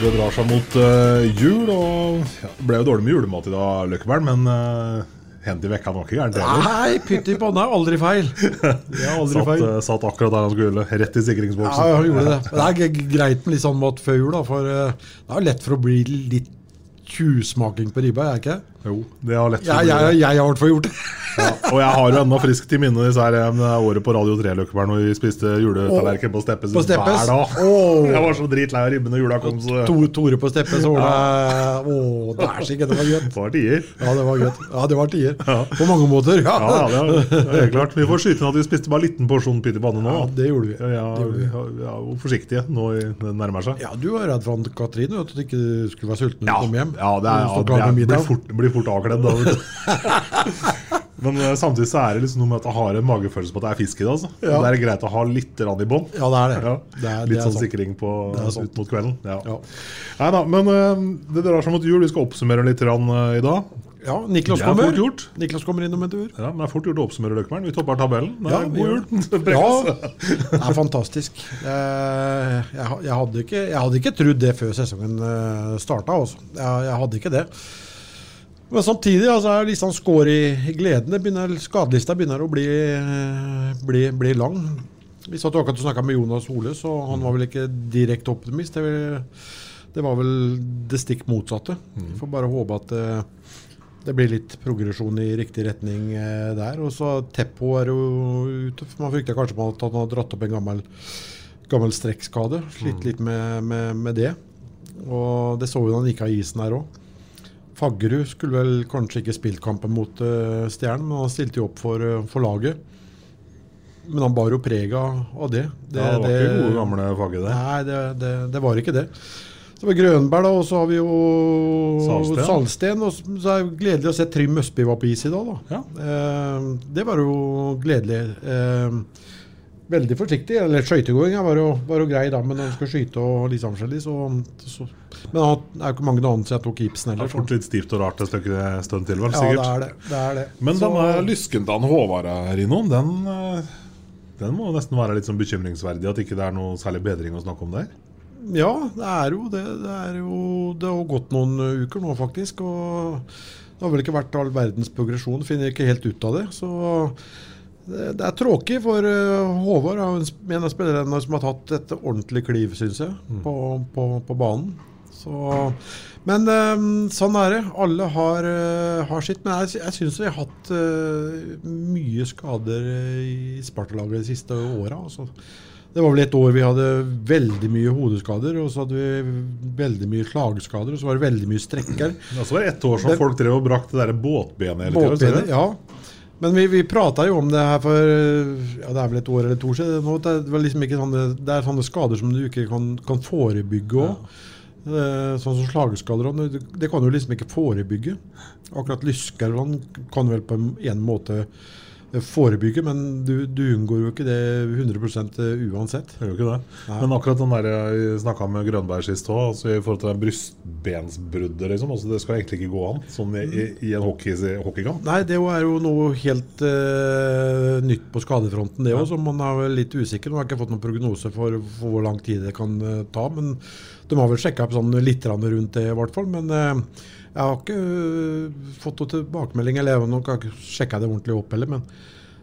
Det drar seg mot uh, jul, og ja, det ble jo dårlig med julemat i dag, Løkkeberg, men uh, hendt i vekka var ikke gærent heller. Nei, pytti panna er aldri feil. Det er aldri Satt, feil. Uh, satt akkurat der han skulle, rett i Ja, sikringsboksen. jeg gjorde det. Men det er greit med litt sånn mat før jul, da, for uh, det er lett for å bli litt tjuvsmaking på ribba, er det ikke? Jo, det har lett for Jeg, å bli jeg, har i hvert fall gjort det. Ja, og jeg har jo ennå friskt i minne disse her året på Radio 3 Løkkeberg når vi spiste juletallerken på Steppes På Steppes? hver dag. Oh. Jeg var så dritlei av ribben når jula kom, så To, Tore på Steppes og Ola det Å, dæsken, det var gøy. det var tider. Ja, det var gøy. Ja, det var tider. På mange måter. Ja, Ja, ja, det er- det er klart. Vi får skyte inn at vi spiste bare en liten porsjon pyttipanne nå. Ja, det gjorde vi. Ja, ja, Det gjorde vi. ja, ja, forsiktige nå det nærmer seg. Ja, du var redd for Katrine, at du ikke skulle være sulten når Ja, du kom hjem. ja det, er, ja, det blir, fort, blir fort avkledd da. Men eh, samtidig så er det liksom noe med at jeg har en magefølelse på at det er fisk i det. Altså. Ja. Det er greit å ha litt rann i bånn. Ja, det er det. Ja, Det er- det litt er sånn sant. sikring på, Det ut mot kvelden. Ja. Nei da, men uh, det drar seg mot jul. Vi skal oppsummere litt rann, uh, i dag. Ja, Niklas er kommer. fort gjort. Niklas kommer innom en tur. Ja, men det er fort gjort å oppsummere Løkkeberg. Vi topper tabellen. Det er ja, god jul. Ja, det er fantastisk. Eh, Jeg, hadde ikke, jeg hadde ikke trodd det før sesongen starta. Altså. Jeg, jeg hadde ikke det. Men samtidig altså, er liksom skår i, i gleden. Begynner, skadelista begynner å bli, eh, bli, bli lang. Vi satt akkurat og snakka med Jonas Ole, så han var vel ikke direkte optimist. Det, vil- det var vel det stikk motsatte. Vi Får bare håpe at eh, det blir litt progresjon i riktig retning eh, der. Og så Teppo er jo ute. Man frykter kanskje på at han har dratt opp en gammel, gammel strekkskade. Slitt litt med, med, med det. Og det så vi da han gikk av isen her òg. Faggerud skulle vel kanskje ikke spilt kampen mot uh, Stjernen, men han stilte jo opp for, uh, for laget. Men han bar jo preg av det. det, Ja, det var ikke gode gamle Fagge, det. Nei, det, det, det var ikke det. Så var Grønberg, da, og så har vi jo Salsten. Salsten. Og så er det gledelig å se Trym Østby var på is i dag, da. Ja. Eh, det var jo gledelig. Veldig forsiktig. Eller skøytegåinga var, jo- var jo grei, da, men når han skal skyte og litt sånn forskjellig, så, så Men han det er jo ikke mange dager siden jeg tok gipsen heller. Det er fort litt stivt og rart et stykke stund til, vel? Ja, Sikkert. det er det. det, er det. Men Så- denne lysken til Håvard her innom, den, eh, den må nesten være litt sånn bekymringsverdig at ikke det er noe særlig bedring å snakke om der. Ja, det er jo det. Det, er jo, det har gått noen uker nå, faktisk. Og det har vel ikke vært all verdens progresjon. Finner ikke helt ut av det. Så det, er tråkig, for uh, Håvard er en av spillerne som har tatt et ordentlig kliv, syns jeg, på, på, på banen. Så, men um, sånn er det. Alle har, uh, har sitt. Men jeg, jeg syns vi har hatt mye skader i Sparta-laget de siste åra. Altså. Det var vel et år vi hadde veldig mye hodeskader, og så hadde vi veldig mye slagskader, og så var det veldig mye strekker. Og så var det ett år som Det- folk drev og brakk det der båtbenet hele tida. Ja. Men vi, vi prata jo om det her for ja, det er vel et år eller to siden. Det er, liksom ikke sånne, det er sånne skader som du ikke kan, kan forebygge òg. Sånn som slagskader. Det, det kan du liksom ikke forebygge. Akkurat lysker sånn kan du vel på en måte forebygge, men du, du unngår jo ikke det 100 uansett. Det gjør ikke det. Nei. Men akkurat den der jeg snakka med Grønberg sist òg, altså i forhold til det brystbensbruddet, liksom. Altså det skal egentlig ikke gå an sånn i, i, en hockey, hockeykamp. Nei, det er jo noe helt uh, nytt på skadefronten, det òg, så man er litt usikker. Nå har ikke fått noen prognose for, for hvor lang tid det kan uh, ta, men de har vel sjekka opp sånn litt rundt det, i hvert fall. Men eh, jeg har ikke eh, fått noen tilbakemelding, eller jeg har ikke sjekka det ordentlig opp heller. Men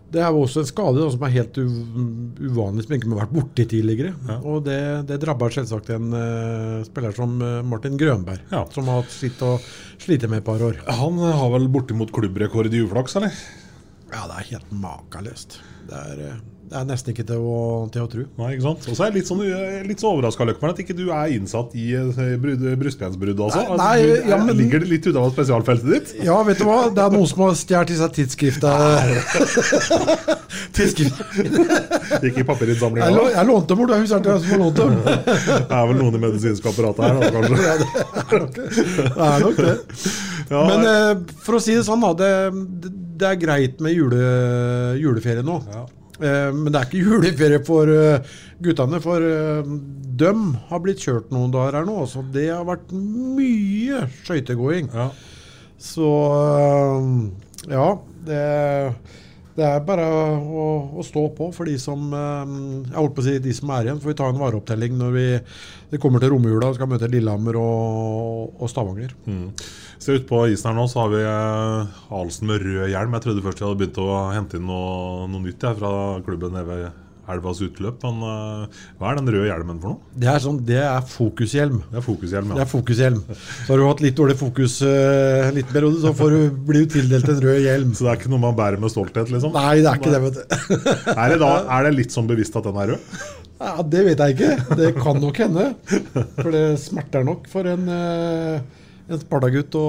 Det er jo også en skade da, som er helt uvanlig, som ikke har vært borti tidligere. Og det, det drabber selvsagt en uh, spiller som eh, Martin Grønberg, Ja. som har slitt og sliter med et par år. Han har vel bortimot klubbrekord i uflaks, eller? Ja, det er helt makeløst. Det er, eh, det er nesten ikke til å, til å tro. Nei, ikke sant? Og så er jeg litt, sånn, litt så overraska at ikke du er innsatt i eh, brystbensbrudd. Altså. Nei, nei, Altså, du, ja, men- Ligger det litt utover spesialfeltet ditt? Ja, vet du hva? Det er noen som har stjålet i seg tidsskriftet. Tidsskrift. Ikke i papirinnsamlinga? Jeg, jeg lånte dem bort, jeg husker ikke hvem som har lånt dem. Det er vel noen i medisinske apparatet her, da, kanskje? Det er nok det. Ja, Men eh, for å si det sånn, da. Det, det er greit med jule, juleferie nå. Eh, men det er ikke juleferie for eh, guttene, for de har blitt kjørt noen dager her nå. Så det har vært mye skøytegåing. ja. Så eh, ja, det, det er bare å, å stå på for de som eh, Jeg holdt på å si de som er igjen. Får vi ta en vareopptelling når vi, vi kommer til romjula og skal møte Lillehammer og, og Stavanger. Så ute på isen her nå så har vi eh, Ahlsen med rød hjelm. Jeg trodde først jeg hadde begynt å hente inn noe, noe nytt jeg, fra klubben nede ved elvas utløp. Men uh, hva er den røde hjelmen for noe? Det er, sånn, det er fokushjelm. Det er fokushjelm, Det er fokushjelm. Så har du hatt litt dårlig fokus uh, en liten periode, så får du, blir du tildelt en rød hjelm. Så det er ikke noe man bærer med stolthet, liksom? Nei, det er ikke det, vet du. Er det, da, er det litt sånn bevisst at den er rød? Ja, Det vet jeg ikke. Det kan nok hende. For det smerter nok for en, eh, en Sparta-gutt å,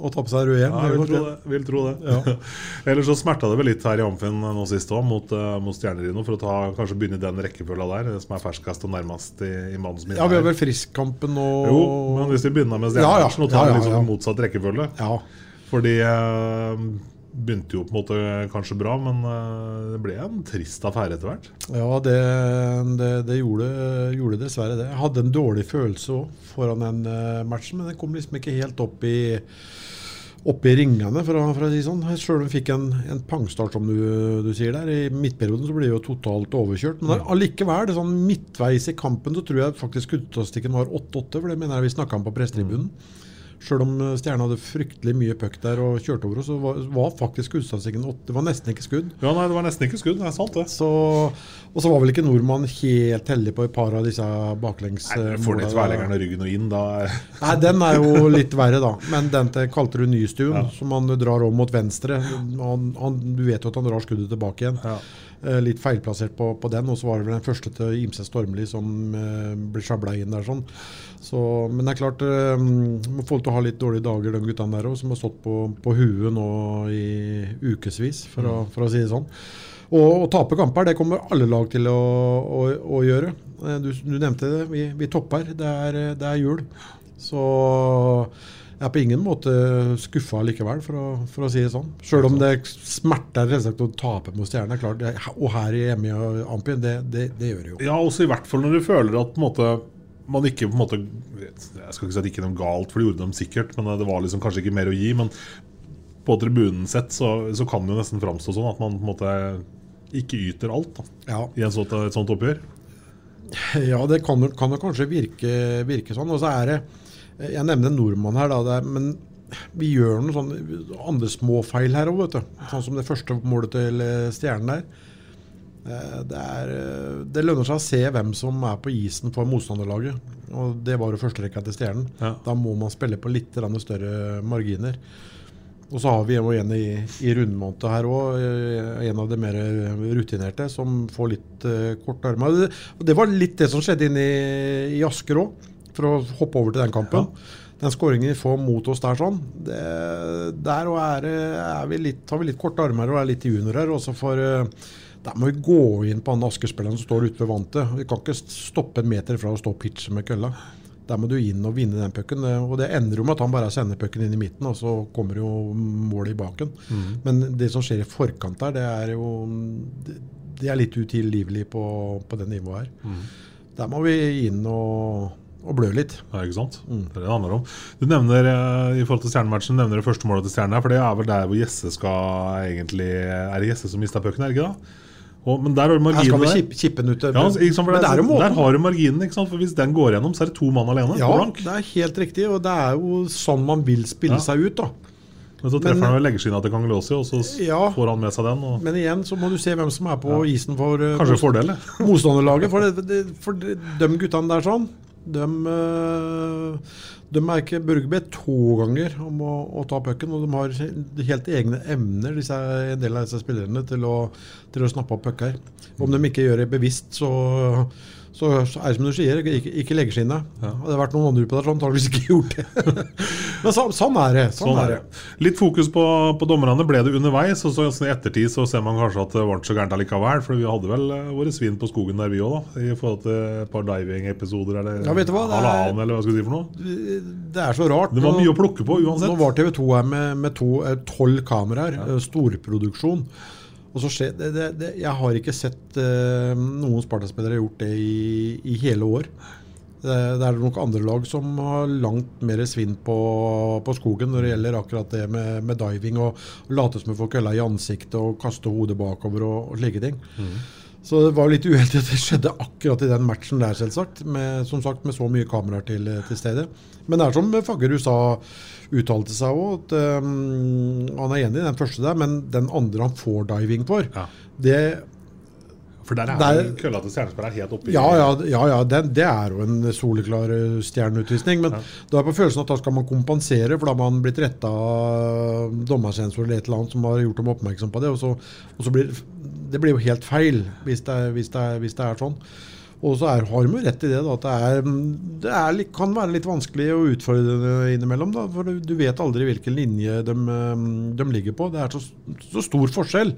å ta på seg rød hjelm. Ja, jeg vil tro det. Vil tro det. Ellers så smerta det vel litt her i Amfinn nå sist òg, mot, uh, mot Stjernerino, for å ta, kanskje begynne i den rekkefølga der, som er ferskest og nærmest i, i mannens minne. Ja, vi har vel Friskkampen og Jo, men hvis vi begynner med Ja, ja. nå og tar Ja, ja, liksom ja. motsatt rekkefølge Ja. Fordi eh, begynte jo på en måte kanskje bra, men eh, det ble en trist affære etter hvert. Ja, det, det, det gjorde, gjorde dessverre det. Jeg hadde en dårlig følelse òg foran den eh, matchen, men den kom liksom ikke helt opp i opp i ringene, for å, for å si sånn. Selv om vi fikk en, en pangstart, som du, du sier der. I midtperioden så ble det jo totalt overkjørt. Men allikevel, det sånn midtveis i kampen, så tror jeg faktisk skuddstatistikken var 8-8. For det mener jeg vi snakka om på pressetribunen. Sjøl om eh, Stjerna hadde fryktelig mye puck der og kjørte over oss, så var, var faktisk skuddstatistikken 8. Det var nesten ikke skudd. Ja, nei, Det var nesten ikke skudd. Det er sant, det. Så, og så var vel ikke nordmann helt heldig på et par av disse baklengs... Nei, eh, Får de målene. tverrleggerne ryggen og inn, da Nei, den er jo litt verre, da. Men den til Kalterud Nystuen, Ja. som han drar om mot venstre han, han, Du vet jo at han drar skuddet tilbake igjen. Ja. Eh, litt feilplassert på, på den, og så var det vel den første til Imse Stormli som eh, ble sjabla inn der. sånn. Så, men det er klart, eh, må få til å ha litt dårlige dager, de guttene der òg, som har stått på, på huet nå i ukevis, for, å, for å si det sånn. Og å tape kamper, det kommer alle lag til å, å, å gjøre. Eh, Du, du nevnte det, vi, vi topper. Det er, det er jul. Så jeg er på ingen måte skuffa likevel, for å, for å si det sånn. Sjøl om det smerter selvsagt å tape mot Stjernen. klart. Og her hjemme i Ampien, det, det, det gjør det jo. Ja, også i hvert fall når du føler at måte, man ikke på en måte Jeg skal ikke si at det ikke er noe galt, for det gjorde de sikkert, men det var liksom kanskje ikke mer å gi. Men på tribunen sett så, så kan det jo nesten framstå sånn at man på en måte ikke yter alt da, Ja, i en sånt, et sånt oppgjør. ja det kan jo kanskje virke, virke sånn. Og så er det Jeg nevner en nordmann her, da. Er, men vi gjør noen sånne andre småfeil her òg. Sånn som det første målet til eh, Stjernen der. Eh, Det, er, eh, det lønner seg å se hvem som er på isen for motstanderlaget. Og Det var jo førsterekka til Stjernen. Ja. Da må man spille på litt større marginer. Og så har vi en i, i rundmåned her òg, en av de mer rutinerte, som får litt uh, kort armer. Det, det var litt det som skjedde inne i, i Asker òg, for å hoppe over til den kampen. Den skåringen vi får mot oss der sånn, det, der og er, er vi litt, har vi litt korte armer og er litt juniorer. Også for eh, der må vi gå inn på han Asker-spilleren som står ute ved vantet. Vi kan ikke stoppe en meter fra å stå og pitche med kølla. Der må du inn og vinne den pucken. Det- Og det ender jo med at han bare sender pucken inn i midten, og så kommer jo målet i baken. Men det som skjer i forkant der, det er jo Det, er litt utilgivelig på, på det nivået her. Der må vi inn og, og blø litt. Ja, ikke sant? Det er det det handler om. Du nevner eh, i forhold til stjernematchen, nevner det første målet til Stjerna. for det er vel der hvor Jesse skal egentlig Er det Jesse som mista pucken, er det ikke da? Og, men der har du marginen der. kippe, kippe ut. Ja, liksom, ikke sant, for Men det er der, der har du marginen, for hvis den går gjennom, så er det to mann alene. Ja, det er helt riktig. Og det er jo sånn man vil spille Ja. seg ut, da. Men så treffer han vel leggeskinna til Kangelåsi, og så Ja. får han med seg den. Og Men igjen så må du se hvem som er på isen for uh, motstanderlaget. For, det, det, for de, de guttene der sånn, de, eh, de er ikke Børgebedt to ganger om å, å ta pucken. Og de har helt egne evner, disse, en del av disse spillerne, til å, til å snappe opp pucker. Om de ikke gjør det bevisst, så, så, er det som du sier, ikke, ikke leggeskinnet. Hadde det vært noen andre på der, så antakeligvis ikke gjort det. Men så, sånn er det. Sånn, Sånn er det. Litt fokus på, på dommerne ble det underveis, og så i ettertid så ser man kanskje at det var ikke så gærent allikevel. For vi hadde vel eh, våre svin på skogen der, vi òg, da. I forhold til et par diving-episoder eller Ja, halvannen, eller hva skal du si for noe. Det er så rart. Det var mye å plukke på uansett. Nå var TV 2 her med, med to, eh, tolv kameraer, Ja. storproduksjon. Skjer, det, det, det, jeg har ikke sett uh, noen Sparta-spillere gjort det i, i hele år. Det, er nok andre lag som har langt mer svinn på, på skogen når det gjelder akkurat det med, med diving og late som du får kølla i ansiktet og kaste hodet bakover og, og slike ting. Så det var litt uheldig at det skjedde akkurat i den matchen der, selvsagt. Med, som sagt, med så mye kameraer til, til stede. Men det er som Faggerud sa, uttalte seg òg, at um, han er enig i den første der, men den andre han får diving for, Ja. det For der er Der- køllete er helt oppi. Ja, ja, ja, ja det, det er jo en soleklar eh, stjerneutvisning. Men da er på følelsen at da skal man kompensere, for da har man blitt retta av dommersensor eller et eller annet som har gjort dem oppmerksom på det. Og så, og så blir det blir jo helt feil hvis det, hvis det, hvis det er sånn. Og så er, har de rett i det, da, at det, er, det er, kan være litt vanskelig å utfordre det innimellom. Da, for du, du vet aldri hvilken linje de, eh, de ligger på. Det er så, så stor forskjell.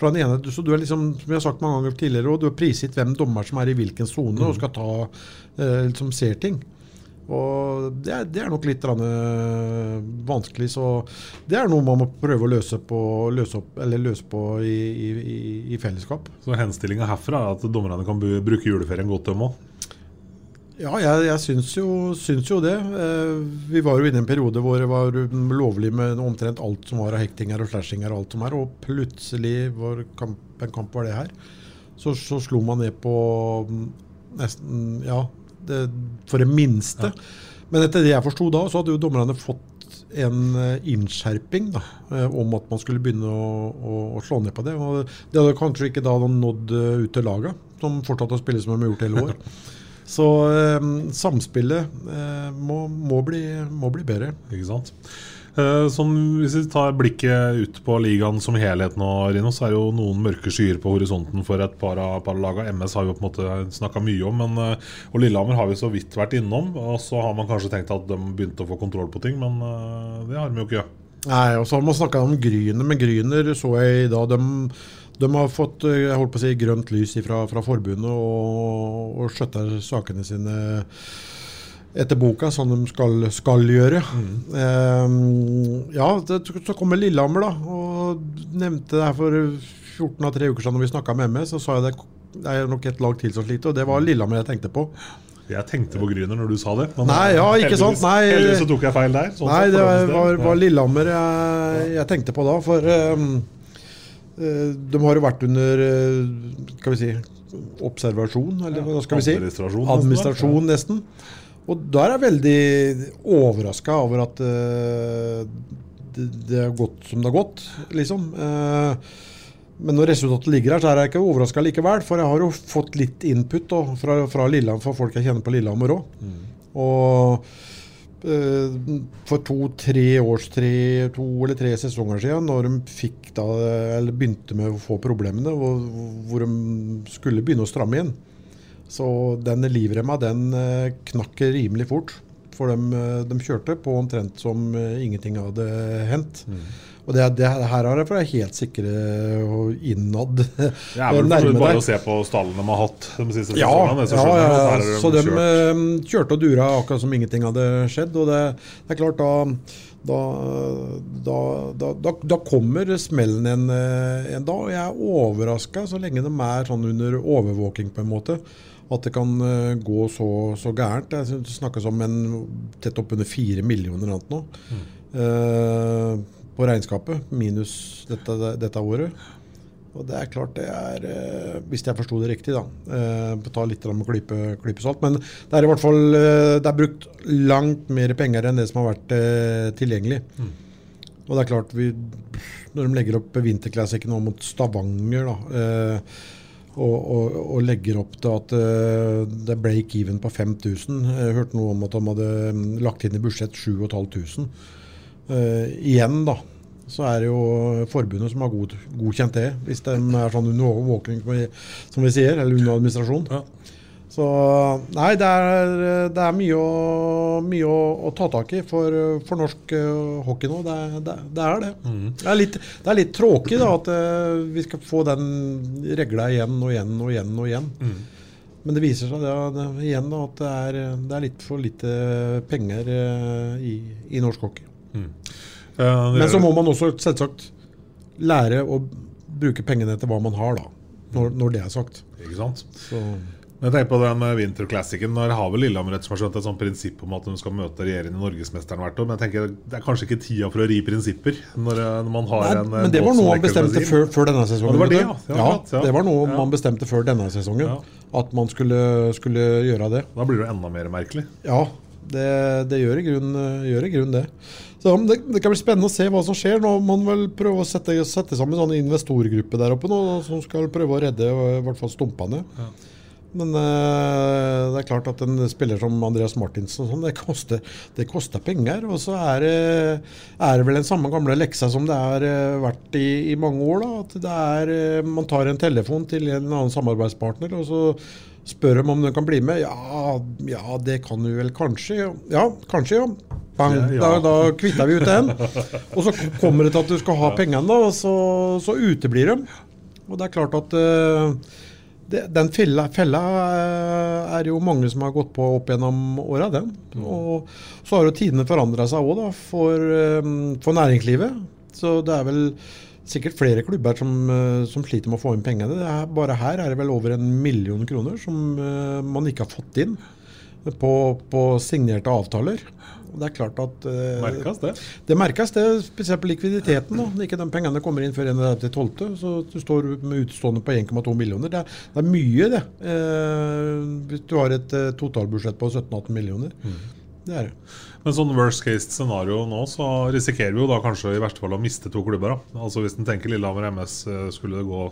Fra den ene, så du er liksom, som jeg har sagt mange ganger tidligere, og du har prisgitt hvem dommer som er i hvilken sone og skal ta eh, liksom ser ting. Og det er, det er nok litt eh, vanskelig, så det er noe man må prøve å løse på, løse opp, løse på i, i, i fellesskap. Så henstillinga herfra er at dommerne kan bruke juleferien godt, dem òg. Ja, jeg, jeg syns, jo, syns jo det. Eh, vi var jo inne i en periode hvor det var lovlig med omtrent alt som var av hektinger og slashinger og alt som er, og plutselig var kamp, en kamp var det her. Så, så slo man ned på mm, nesten Ja, det, for det minste. Men etter det jeg forsto da, så hadde jo dommerne fått en eh, innskjerping da, eh, om at man skulle begynne å, å, å slå ned på det. Og det hadde kanskje ikke da nådd ut til laga, som fortsatte å spille som de har gjort hele år. Så eh, samspillet eh, må, må, bli, må bli bedre. Ikke sant? Eh, Sånn, hvis vi tar blikket ut på ligaen som helhet nå, Rino, så er jo noen mørke skyer på horisonten for et par av, par lagene. MS har vi på en måte snakka mye om, men, eh, og Lillehammer har vi så vidt vært innom. Og så har man kanskje tenkt at de begynte å få kontroll på ting, men eh, det har de jo ikke. Nei, og så har man snakka om Gryner, men Gryner så jeg i dag de, de har fått eh, jeg holdt på å si, grønt lys fra, fra forbundet og, og skjøtter sakene sine etter boka, som de skal, skal gjøre. Eh, ja, det, så kommer Lillehammer, da, og nevnte det her for 14 av tre uker siden når vi snakka med MS, så sa jeg det, det er nok et lag til som sliter, og det var Lillehammer jeg tenkte på. Jeg tenkte på Gryner når du sa det. men, Nei, ja, ikke heldigvis- sant, nei. Heldigvis så tok jeg feil der. sånn Nei, det var, var, var Lillehammer jeg, jeg tenkte på da. For eh, de har jo vært under eh, skal vi si, observasjon, eller hva skal vi si? administrasjon, nesten. Og da er jeg veldig overraska over at eh, det, har gått som det har gått, liksom. Eh, men når resultatet ligger her, så er jeg ikke overraska likevel. For jeg har jo fått litt input da, fra, fra Lillehammer, fra folk jeg kjenner på Lillehammer òg. Og eh, for to-tre års, tre, to eller tre sesonger siden, når de da, begynte med å få problemene, hvor, hvor de skulle begynne å stramme igjen, så den livremma den eh, knakk rimelig fort. For de, eh, de kjørte på omtrent som eh, ingenting hadde hendt. Og det, det her er jeg for er helt sikre og innad Det er vel nærme bare å se på stallene de har hatt de siste Ja, sesongene. så ja, ja, er så de kjørt. eh, kjørte og dura akkurat som ingenting hadde skjedd. Og det, det er klart, da, da, da, da, da, kommer smellen en, en dag. Og jeg er overraska, så lenge de er sånn under overvåking, på en måte, at det kan eh, gå så, så gærent. Det snakkes om en tett oppunder fire millioner eller noe nå. uh, på regnskapet, minus dette, dette året. Og det er klart det er uh, Hvis jeg forsto det riktig, da. Uh, ta litt med klype, klype salt. Men det er i hvert fall Det er brukt langt mer penger enn det som har vært tilgjengelig. Og det er klart, vi, når de legger opp vinterklassikken mot Stavanger, da, eh, og, og, legger opp til at eh, det er break even på 5000 Jeg hørte noe om at de hadde mm, lagt inn i budsjett 7500. Uh, igjen, da, så er det jo forbundet som har god, godkjent det, hvis de er sånn under overvåkning, som vi sier, eller under administrasjon. Ja. Så nei, det er, det er mye, å, mye å, å ta tak i for, for norsk uh, hockey nå. Det, det, det er det. Det, er litt, det er litt tråkig da, at uh, vi skal få den regla igjen og igjen og igjen. og igjen. Men det viser seg det, igjen da, at det er, det er litt for lite penger uh, i, i norsk hockey. Eh, Men så må man også selvsagt lære å bruke pengene etter hva man har, da. Når, når det er sagt. Ikke sant? Så, jeg tenker på den med vinterklassikken. Nå har vel Lillehammer rett som har skjønt et sånt prinsipp om at de skal møte regjerende norgesmesteren hvert år. Men jeg tenker det er kanskje ikke tida for å ri prinsipper når, eh, man har Nei, en eh, men det var noe man bestemte før, før denne sesongen. Ja, det var det, ja. Ja, ja, klart, ja. det var noe Ja. man bestemte før denne sesongen. Ja. At man skulle, skulle gjøre det. Da blir det jo enda mer merkelig. Ja, det, det gjør, i grunn, gjør i grunn det. Så det, det kan bli spennende å se hva som skjer. Nå må man vel prøve å sette, sette sammen en sånn investorgruppe der oppe nå, som skal prøve å redde i hvert fall stumpene. Men eh, det er klart at en spiller som Andreas Martinsen sånn, det koster, det koster penger. Og så er er det vel den samme gamle leksa som det har eh, vært i, i mange år. da, at det er, eh, Man tar en telefon til en annen samarbeidspartner, og så spør de om de kan bli med. Ja, ja det kan du vel kanskje. Ja, kanskje, ja. Bang, Ja. Da, da kvitter vi ut den. Og så kommer det til at du skal ha pengene, og så, så uteblir de. Og det er klart at eh, det, den fella, fella eh, er jo mange som har gått på opp gjennom åra, den. Og så har jo tidene forandra seg òg, da, for, eh, for næringslivet. Så det er vel sikkert flere klubber som, eh, som sliter med å få inn pengene. Det er, bare her er det vel over en million kroner som man ikke har fått inn på, på signerte avtaler. Og det er klart at uh, Merkes det? det merkes, det, spesielt på likviditeten. Da. Ikke de pengene kommer inn før 31.12., så du står med utstående på 1,2 millioner. Det er, det er mye, det. Uh, hvis du har et uh, totalbudsjett på 17-18 millioner. Det er det. Men sånn worst case scenario nå, så risikerer vi jo da kanskje i verste fall å miste to klubber. da. Altså Hvis en tenker Lillehammer MS skulle det gå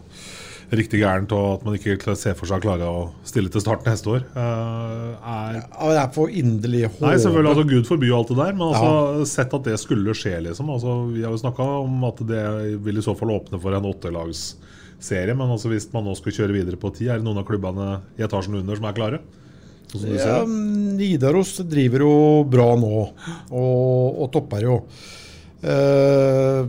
riktig gærent, og at man ikke ser for seg å klare å stille til start neste år, eh, er Ja, det er for inderlig håp. Nei, selvfølgelig, altså Gud forby alt det der, men altså, sett at det skulle skje, liksom. Altså, vi har jo snakka om at det vil i så fall åpne for en åttelagsserie, men altså, hvis man nå skal kjøre videre på ti, er det noen av klubbene i etasjen under som er klare? Sånn Ja. Nidaros driver jo bra nå, og, og topper jo. Eh,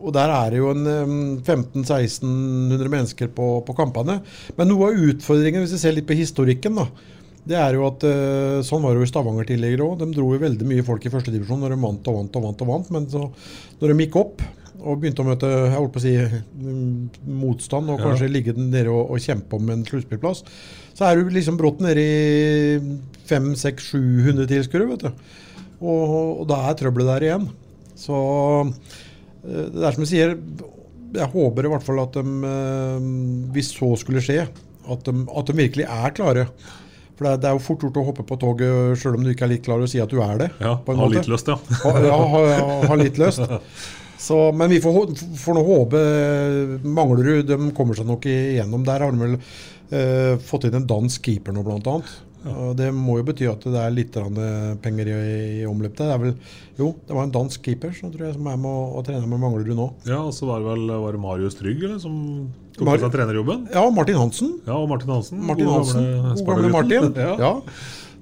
og der er det jo en eh, 1500-1600 mennesker på, på kampene. Men noe av utfordringen, hvis vi ser litt på historikken, da, det er jo at eh, sånn var det jo i Stavanger tidligere òg. De dro jo veldig mye folk i første divisjon når de vant og vant og vant. og vant, Men så, når de gikk opp og begynte å møte jeg holdt på å si, motstand og Ja. kanskje ligge nede og, og kjempe om en sluttspillplass, så er du liksom brått nede i 500-700 tilskuere. Og, og da er trøbbelet der igjen. Så det er som jeg sier, jeg håper i hvert fall at de, eh, hvis så skulle skje, at de, at de virkelig er klare. For det er, det er jo fort gjort å hoppe på toget sjøl om du ikke er litt klar og si at du er det. Ja, måte. litt lyst, ja. Ha, ja, ha, ha litt lyst. Så, men vi får, får nå håpe Manglerud de kommer seg nok igjennom. Der har de vel eh, fått inn en dansk keeper nå, blant annet. Og det må jo bety at det er litt penger i, i omløp der. Det er vel, jo, det var en dansk keeper som tror jeg som er med å, å trene med Manglerud nå. Ja, og så var det vel var det Marius Trygg eller, som tok Mar- på seg trenerjobben? Ja, og Martin Hansen. Ja, og Martin Hansen. Martin gode Hansen, god gamle Martin. Sparta-gutten. Ja.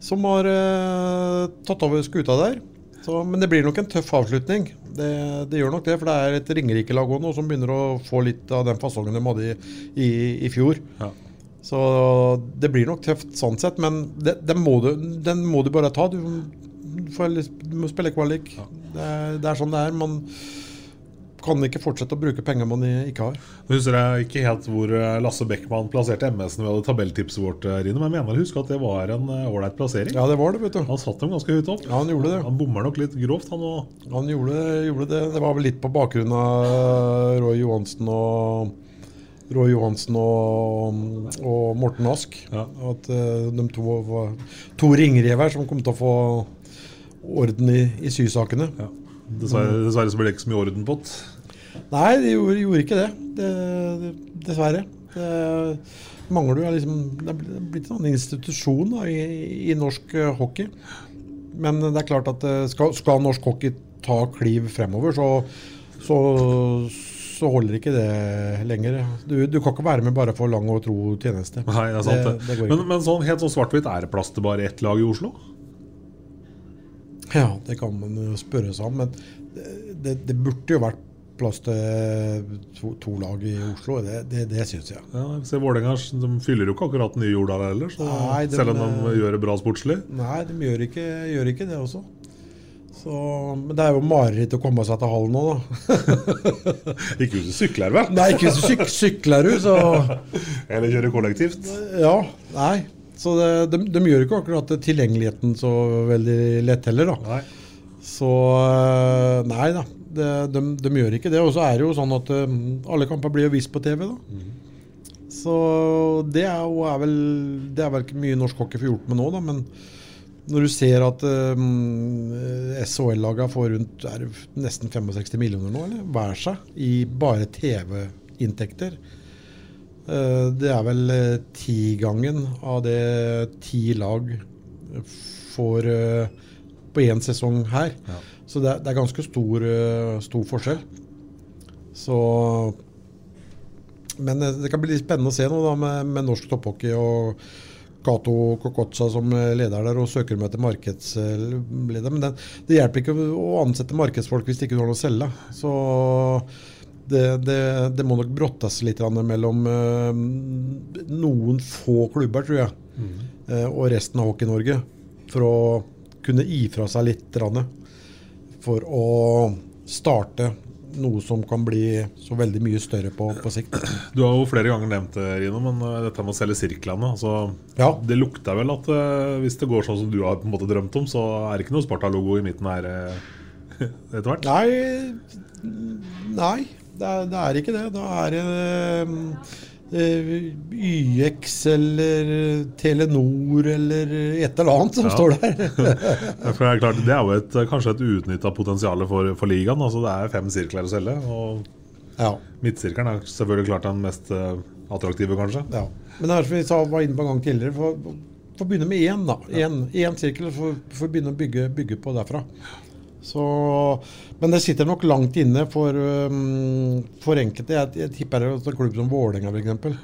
Som har eh, tatt over skuta der. Så, men det blir nok en tøff avslutning. Det, det gjør nok det, for det er et Ringerike lag òg nå som begynner å få litt av den fasongen de hadde i, i, i fjor. Ja. Så det blir nok tøft sånn sett, men det, den, må du, den må du bare ta. Du, får, du må spille kvalik. Det, er, det er sånn det er. Man kan ikke fortsette å bruke penger man ikke har. Nå husker jeg ikke helt hvor eh, Lasse Beckmann plasserte MS-en vi hadde tabelltipset vårt, eh, Rine, men jeg mener å huske at det var en eh, ålreit plassering. Ja, det var det, vet du. Han satt dem ganske høyt opp. Ja, han gjorde det. Han bommer nok litt grovt, han òg. Han gjorde, gjorde det. Det var vel litt på bakgrunn av Roy Johansen og Roy Johansen og, og Morten Ask. Ja. At uh, de to var to ringrever som kom til å få orden i, i sysakene. Ja. Dessverre, dessverre så ble det ikke så mye orden på det. Nei, de gjorde, gjorde ikke det. det, det dessverre. Det mangler jo liksom Det er blitt- en en institusjon da, i, i norsk eh, hockey. Men det er klart at eh, skal, skal norsk hockey ta kliv fremover, så, så, så holder ikke det lenger. Du, du kan ikke være med bare for lang og tro tjeneste. Nei, det er sant det. det men, men sånn, helt sånn svart-hvitt, er det plass til bare ett lag i Oslo? Ja, det kan man spørre seg om. Men det, det, burde jo vært plass til to, to lag i Oslo. Det, det, det syns jeg. Ja, se Vålerenga fyller jo ikke akkurat nye jorda heller, så, Nei, de- selv om de gjør det bra sportslig. Nei, de gjør ikke, gjør ikke det også. Så, men det er jo mareritt å komme seg til hallen nå, da. Ikke hvis du sykler, vel? Nei, ikke hvis du syk, sykler du, så Eller kjører kollektivt. Ja, nei. Så det, de, de gjør ikke akkurat tilgjengeligheten så veldig lett heller, da. Nei. Så øh, nei da. Det, de, de gjør ikke det. Og så er det jo sånn at øh, alle kamper blir jo vist på TV, da. Så det er, jo, er vel Det er vel ikke mye norsk hockey får gjort med nå, da. Men når du ser at uh, SHL-laga får rundt er nesten 65 millioner nå, eller hver seg, i bare TV-inntekter. Eh, Det er vel eh, tigangen av det ti lag får eh, på én sesong her. Ja. Så det er, det er ganske stor, eh, stor forskjell. Så Men eh, det kan bli litt spennende å se nå da med, med norsk topphockey og Cato Kokotsa som leder der og søker etter markedsleder. Men det, det hjelper ikke å ansette markedsfolk hvis de ikke har noe å selge. Så det, det, det må nok brottes litt mellom eh, noen få klubber, tror jeg, eh, og resten av Hockey-Norge. For å kunne gi fra seg litt. For å starte noe som kan bli så veldig mye større på, på sikt. Du har jo flere ganger nevnt det, Rino, men eh, dette med å selge sirklene altså, Ja. Det lukter vel at eh, hvis det går sånn som du har på en måte drømt om, så er det ikke noe Sparta-logo i midten her eh, etter hvert? Nei, nei det, er, det er ikke det. Da er det YX eller Telenor eller et eller annet som Ja. står der. For det er klart, det er jo et, kanskje et uutnytta potensial for, for ligaen. Altså, det er fem sirkler å selge. Og ja, midtsirkelen er selvfølgelig klart den mest eh, attraktive, kanskje. ja. Men det er som vi sa, var inne på en gang tidligere, få få begynne med én. da. Én, ja. sirkel, og får få begynne å bygge, bygge på derfra. Så, men det sitter nok langt inne for, um, for enkelte. Jeg, jeg tipper at en klubb som Vålerenga f.eks.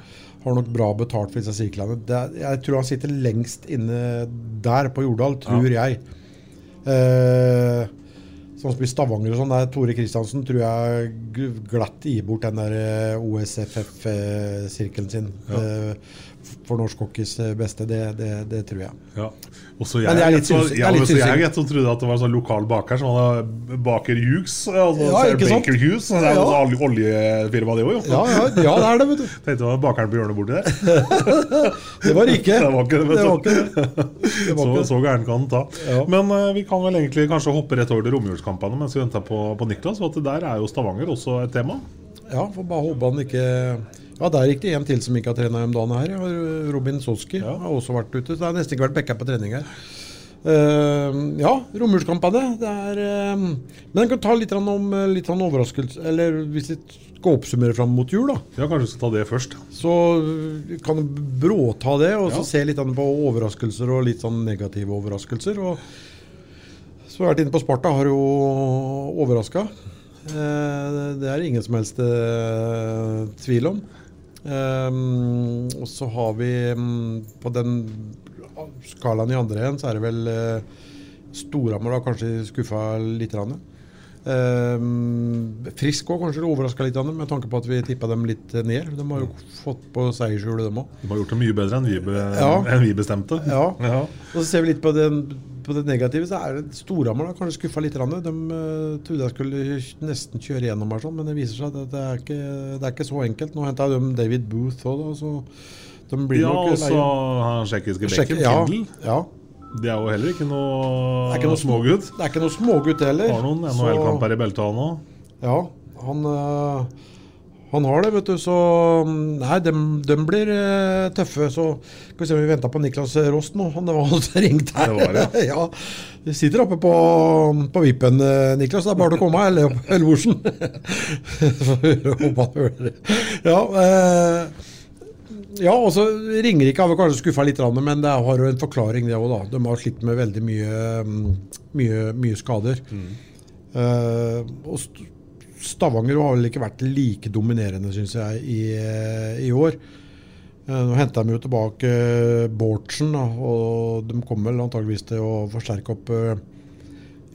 har nok bra betalt for disse sirklene. Er- jeg tror han sitter lengst inne der på Jordal, tror jeg. Uh, som i Stavanger og sånn, der Tore Kristiansen tror jeg glatt gir bort den der eh, OSFF-sirkelen sin. eh, for norsk hockeys eh, beste. Det, det, det tror jeg. Ja. Også jeg, Men jeg er litt så, usikker- jeg ja, jeg, jeg som trodde at det var en sånn lokal baker som hadde Baker Hughes. Altså, Ja, ikke sant? Baker Hughes, Det er jo Ja. sånn oljefirma, det òg. Ja, ja, ja, det er det, vet du. Tenkte det var bakeren på hjørnet borti der. Det var ikke. Det var ikke det, Det var ikke det. Det var ikke så, så gæren kan den ta. Ja. Men uh, vi kan vel egentlig kanskje hoppe rett over til romjulskampene mens vi venter på, på Niklas. For at der er jo Stavanger også et tema. Ja, får bare håpe han ikke Ja, der gikk det en til som ikke har trena om dagen her. Ja, Robin Soski Ja. har også vært ute. Så det har nesten ikke vært backup på trening her. Uh, ja, romjulskampene. Det er eh, Men jeg kan ta litt om litt overraskelse Eller hvis vi skal oppsummere fram mot jul, da. Ja, Kanskje vi skal ta det først. Så kan du bråta det, og så se litt på overraskelser og litt sånn negative overraskelser. Og så har jeg vært inne på Sparta, har jo overraska. Uh, det er det ingen som helst eh, tvil om. Eh, og så har vi um, på den skalaen i andre enden, så er det vel uh, Storhamar har kanskje skuffa litt. Rann. Eh, Frisk òg kanskje overraska litt, med tanke på at vi tippa dem litt ned. De har jo fått på seiershjulet, dem òg. De har gjort det mye bedre enn vi, be, Ja. enn vi bestemte. Ja. Ja. Og så ser vi litt på, den, på det negative, så er det Storhamar kanskje skuffa litt. De uh, trodde jeg skulle nesten kjøre gjennom her, sånn, men det viser seg at det er ikke, det er ikke så enkelt. Nå henta de David Booth òg, så de blir Ja, nok og så han tsjekkiske Sjekk- bekken, ja, ja. Det er jo heller ikke noe, Det er ikke noe smågutt. Det er ikke noe smågutt heller. Har noen NHL-kamper i beltet, han òg. Ja, han, øh, Han har det, vet du. Så mm, nei, de, blir eh, tøffe. Så skal vi se om vi venta på Niklas Rost nå. Han var altså ringt her. Det var det, ja. Vi sitter oppe på, på vippen, eh, Niklas. Det er bare å komme, eller, Elvorsen. Ja, eh, ja, og så Ringerike har vi kanskje skuffa litt, men det har jo en forklaring, det òg. De har slitt med veldig mye, mm, mye, mye skader. Mm. Uh, og Stavanger har vel ikke vært like dominerende, syns jeg, i, i år. Uh, nå henta de jo tilbake Bårdsen, og de kommer vel antageligvis til å forsterke opp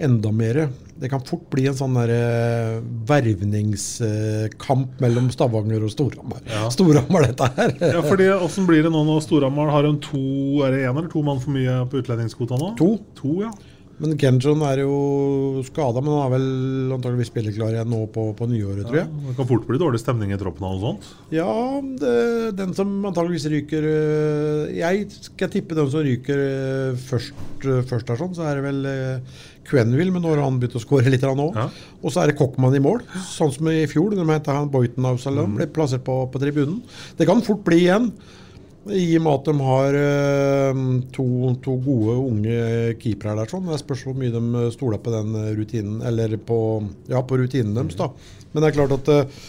enda mer. Det kan fort bli en sånn der, uh, vervningskamp mellom Stavanger og Storhamar. Ja. Storhamar, dette her. ja, fordi Åssen blir det nå når Storhamar har en to er det en eller to mann for mye på utlendingskvota nå? To. to ja. Men Genjon er jo skada, men han er vel antakeligvis spilleklar igjen nå på, på nyåret, tror jeg. det kan fort bli dårlig stemning i troppen og sånt? Ja, det, den som antakeligvis ryker øh, Jeg skal tippe den som ryker øh, først, først der, sånn, så er det vel Quenville, men nå har han begynt å skåre litt nå. Ja. Og så er det Kokkmann i mål, sånn som i fjor. De henta Boyton av Salam, mm. ble plassert på, på tribunen. Det kan fort bli igjen. I og med at de har uh, to, to, gode, unge keepere der. sånn. Det spørs hvor mye de stoler på den rutinen, eller på, ja, på rutinen deres. da. Men det er klart at uh,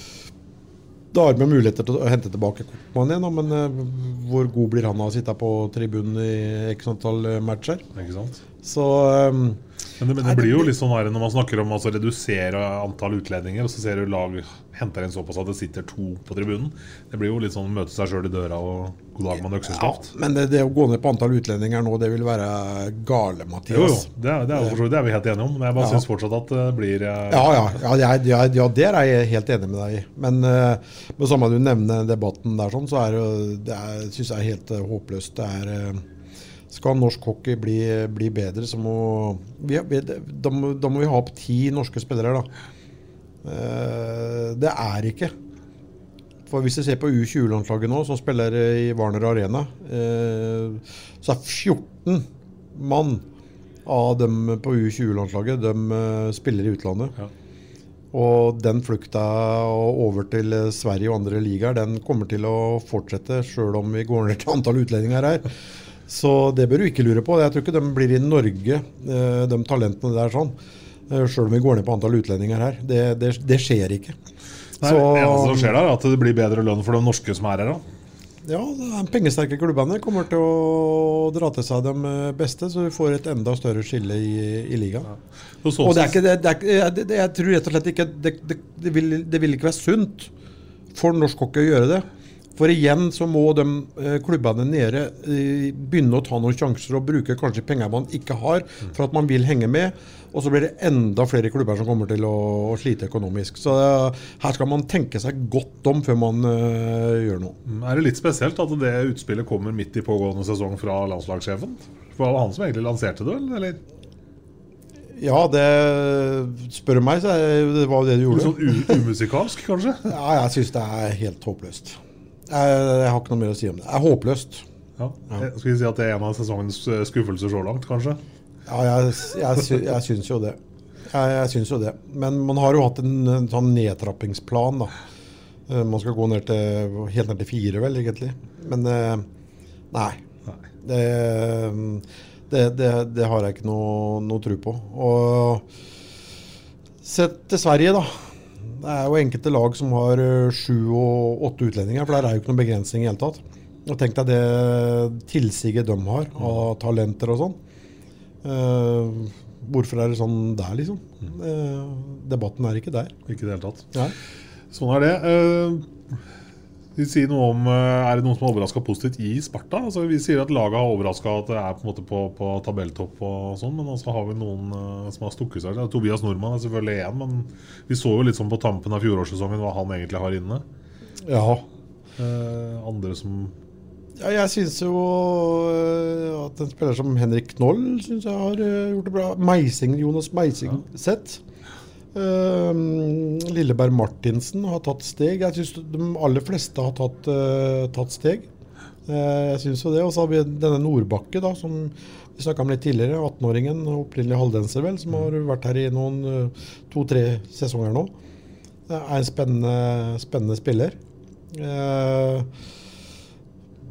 da har vi muligheter til å hente tilbake Koppmann igjen. Men uh, hvor god blir han av å sitte på tribunen i x antall matcher? Ikke sant? Så um, men det, men det, blir jo litt sånn her når man snakker om å altså, redusere antall utlendinger, og så ser du lag henter inn såpass at det sitter to på tribunen. Det blir jo litt sånn møte seg sjøl i døra og god dag med økseskaft. Ja, men det, det, å gå ned på antall utlendinger nå, det vil være gale, Mathias. Jo, jo. Det, det, er, det er vi helt enige om. Men jeg bare ja. syns fortsatt at det blir Ja, Ja, ja, ja, ja, ja, der er jeg helt enig med deg i. Men uh, med samme du nevner debatten der, sånn, så er det, det syns jeg er helt uh, håpløst. Det er skal norsk hockey bli, bli bedre, så må vi, da, må da, må vi ha opp ti norske spillere. da. Eh, det er ikke. For Hvis du ser på U20-landslaget nå, som spiller i Warner Arena, eh, så er 14 mann av dem på U20-landslaget de eh, spiller i utlandet. Ja. Og den flukta over til Sverige og andre ligaer, den kommer til å fortsette, sjøl om vi går ned til antall utlendinger her. Så det bør du ikke lure på. Jeg tror ikke de blir i Norge, eh, de talentene der sånn. Eh, Sjøl om vi går ned på antall utlendinger her. Det, det, det skjer ikke. Nei, så, det eneste som skjer er at det blir bedre lønn for de norske som er her. da. Ja, de pengesterke klubbene kommer til å dra til seg de beste, så vi får et enda større skille i, i ligaen. Ja. Og det er ikke, det, det er, det, jeg tror rett og slett ikke det, vil, det vil ikke være sunt for norsk hockey å gjøre det. For igjen så må de eh, klubbene nede eh, begynne å ta noen sjanser og bruke kanskje penger man ikke har, for at man vil henge med. Og så blir det enda flere klubber som kommer til å, å slite økonomisk. Så uh, her skal man tenke seg godt om før man uh, gjør noe. Mm, er det litt spesielt at det utspillet kommer midt i pågående sesong fra landslagssjefen? For det var han som egentlig lanserte det, eller? Ja, det spør meg, så det var det du gjorde. Sånn umusikalsk, kanskje? ja, jeg syns det er helt håpløst. Jeg, jeg, har ikke noe mer å si om det. Det er håpløst. Ja. Ja. Skal vi si at det er en av sesongens eh, skuffelser så langt, kanskje? Ja, jeg, jeg, sy jeg syns jo det. Jeg, jeg syns jo det. Men man har jo hatt en, en sånn nedtrappingsplan, da. Eh, man skal gå ned til, helt ned til fire, vel, egentlig. Men eh, nei. Det, det, det, det, har jeg ikke noe, noe tro på. Og sett til Sverige, da. Det er jo enkelte lag som har eh, sju og åtte utlendinger, for der er jo ikke noen begrensning i hele tatt. Og tenk deg det tilsiget de har av talenter og sånn. Uh, hvorfor er det sånn der, liksom? Uh, debatten er ikke der. Ikke i det hele tatt. Nei. Sånn er det. Uh, vi sier noe om, eh, Er det noen som har overraska positivt i Sparta? Altså, vi sier at laget har overraska at det er på, en på, på tabelltopp, og sånn, men så har vi noen uh, som har stukket seg. Tobias Nordmann er selvfølgelig én, men vi så jo litt sånn på tampen av fjorårssesongen hva han egentlig har inne. Ja. Uh, andre som ja, jeg syns jo at en spiller som Henrik Knoll synes jeg har gjort det bra. Meising, Jonas Meising ja. sett. Uh, Lilleberg Martinsen har tatt steg. Jeg syns de aller fleste har tatt, uh, tatt steg. Uh, jeg syns jo det. Og så har vi denne Nordbakke, da, som vi snakka om litt tidligere. 18-åringen, opprinnelig halvdenser, vel, som har vært her i noen to-tre sesonger nå. er en spennende, spennende spiller. Eh,